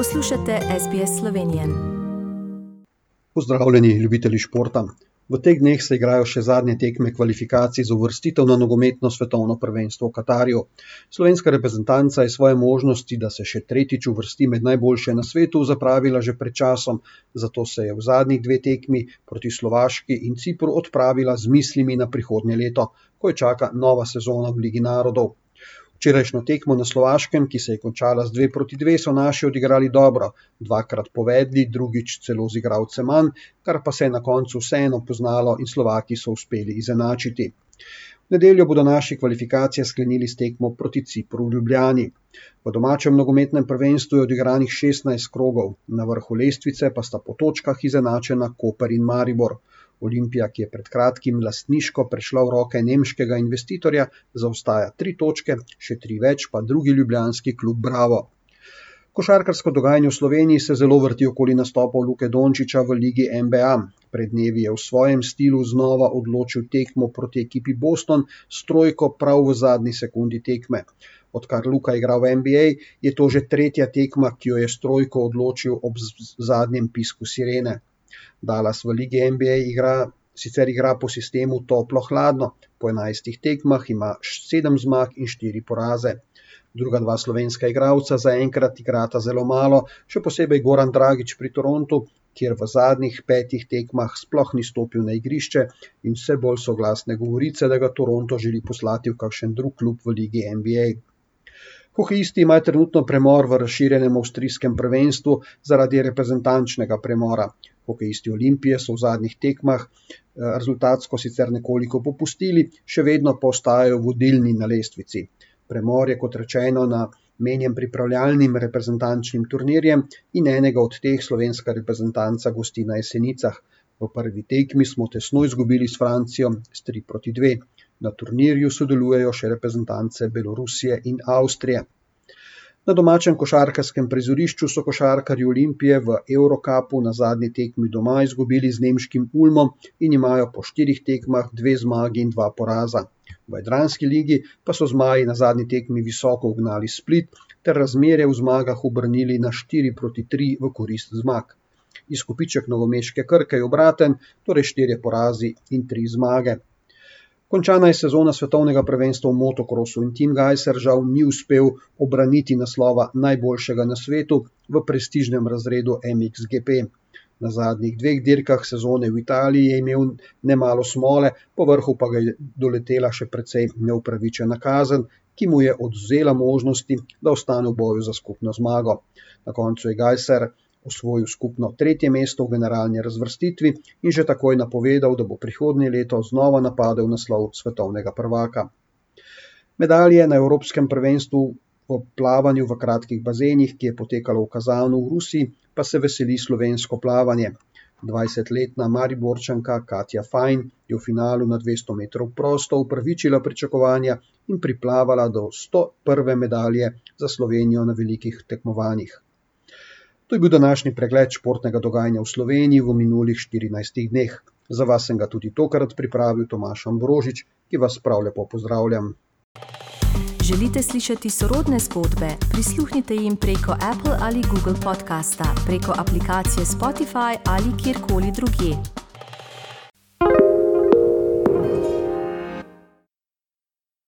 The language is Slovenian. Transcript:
Poslušate SBS Slovenije. Pozdravljeni, ljubitelji športa. V teh dneh se igrajo še zadnje tekme kvalifikacij za uvrstitev na nogometno svetovno prvenstvo v Katarju. Slovenska reprezentanca je svoje možnosti, da se še tretjič uvrsti med najboljše na svetu, zapravila že pred časom, zato se je v zadnjih dveh tekmi proti Slovaški in Cipru odpravila z mislimi na prihodnje leto, ko jo čaka nova sezona v Ligi narodov. Včerajšnjo tekmo na Slovaškem, ki se je končala z dve proti dve, so naši odigrali dobro, dvakrat povedli, drugič celo z igralcem manj, kar pa se je na koncu vseeno poznalo in Slovaki so uspeli izenačiti. V nedeljo bodo naši kvalifikacije sklenili s tekmo proti Cipru v Ljubljani. V domačem nogometnem prvenstvu je odigranih 16 krogov, na vrhu lestvice pa sta po točkah izenačena Koper in Maribor. Olimpija, ki je pred kratkim lastniško prešla v roke nemškega investitorja, zaostaja tri točke, še tri več pa drugi ljubljanski klub Bravo. Košarkarsko dogajanje v Sloveniji se zelo vrti okoli nastopov Luke Dončiča v ligi NBA. Pred dnevi je v svojem stilu znova odločil tekmo proti ekipi Boston s trojko prav v zadnji sekundi tekme. Odkar Luka igra v NBA, je to že tretja tekma, ki jo je s trojko odločil ob zadnjem pisku sirene. Dallas v lige NBA igra, sicer igra po sistemu toplo-hladno, po enajstih tekmah ima sedem zmag in štiri poraze. Druga dva slovenska igralca zaenkrat igrata zelo malo, še posebej Goran Dragič pri Torontu, kjer v zadnjih petih tekmah sploh ni stopil na igrišče in vse bolj so glasne govorice, da ga Toronto želi poslati v kakšen drug klub v lige NBA. Hokejisti imajo trenutno premor v razširjenem avstrijskem prvenstvu zaradi reprezentančnega premora. Hokejisti Olimpije so v zadnjih tekmah eh, rezultatsko sicer nekoliko popustili, še vedno pa ostajajo vodilni na lestvici. Premor je, kot rečeno, namenjen pripravljalnim reprezentančnim turnirjem in enega od teh slovenska reprezentanca gosti na Jesenicah. V prvi tekmi smo tesno izgubili s Francijo s 3 proti 2. Na turnirju sodelujejo še reprezentance Belorusije in Avstrije. Na domačem košarkarskem prizorišču so košarkarji Olimpije v Eurokapu na zadnji tekmi doma izgubili z nemškim Ulmom in imajo po štirih tekmah dve zmagi in dva poraza. V Jadranski ligi pa so zmaji na zadnji tekmi visoko ugnali Split ter razmerje v zmagah obrnili na 4 proti 3 v korist zmag. Izkupiček novomeške krke je obraten, torej 4 porazi in 3 zmage. Končana je sezona svetovnega prvenstva v motokrosu in Tim Gajser žal ni uspel obraniti naslova najboljšega na svetu v prestižnem razredu MXGP. Na zadnjih dveh dirkah sezone v Italiji je imel nemalo smole, po vrhu pa ga je doletela še precej neupravičena kazen, ki mu je odzela možnosti, da ostane v boju za skupno zmago. Na koncu je Gajser osvojil skupno tretje mesto v generalni razvrstitvi in že takoj napovedal, da bo prihodnje leto znova napadel naslov svetovnega prvaka. Medalje na Evropskem prvenstvu v plavanju v kratkih bazenih, ki je potekalo v Kazanu v Rusiji, pa se veseli slovensko plavanje. 20-letna Mariborčanka Katja Fajn je v finalu na 200 metrov prosto upravičila pričakovanja in priplavala do 101. medalje za Slovenijo na velikih tekmovanjih. To je bil današnji pregled športnega dogajanja v Sloveniji v minulih 14 dneh. Za vas sem ga tudi tokrat pripravil Tomaš Ambrožič, ki vas prav lepo pozdravljam. Želite slišati sorodne zgodbe? Prisluhnite jim preko Apple ali Google podcasta, preko aplikacije Spotify ali kjerkoli drugje.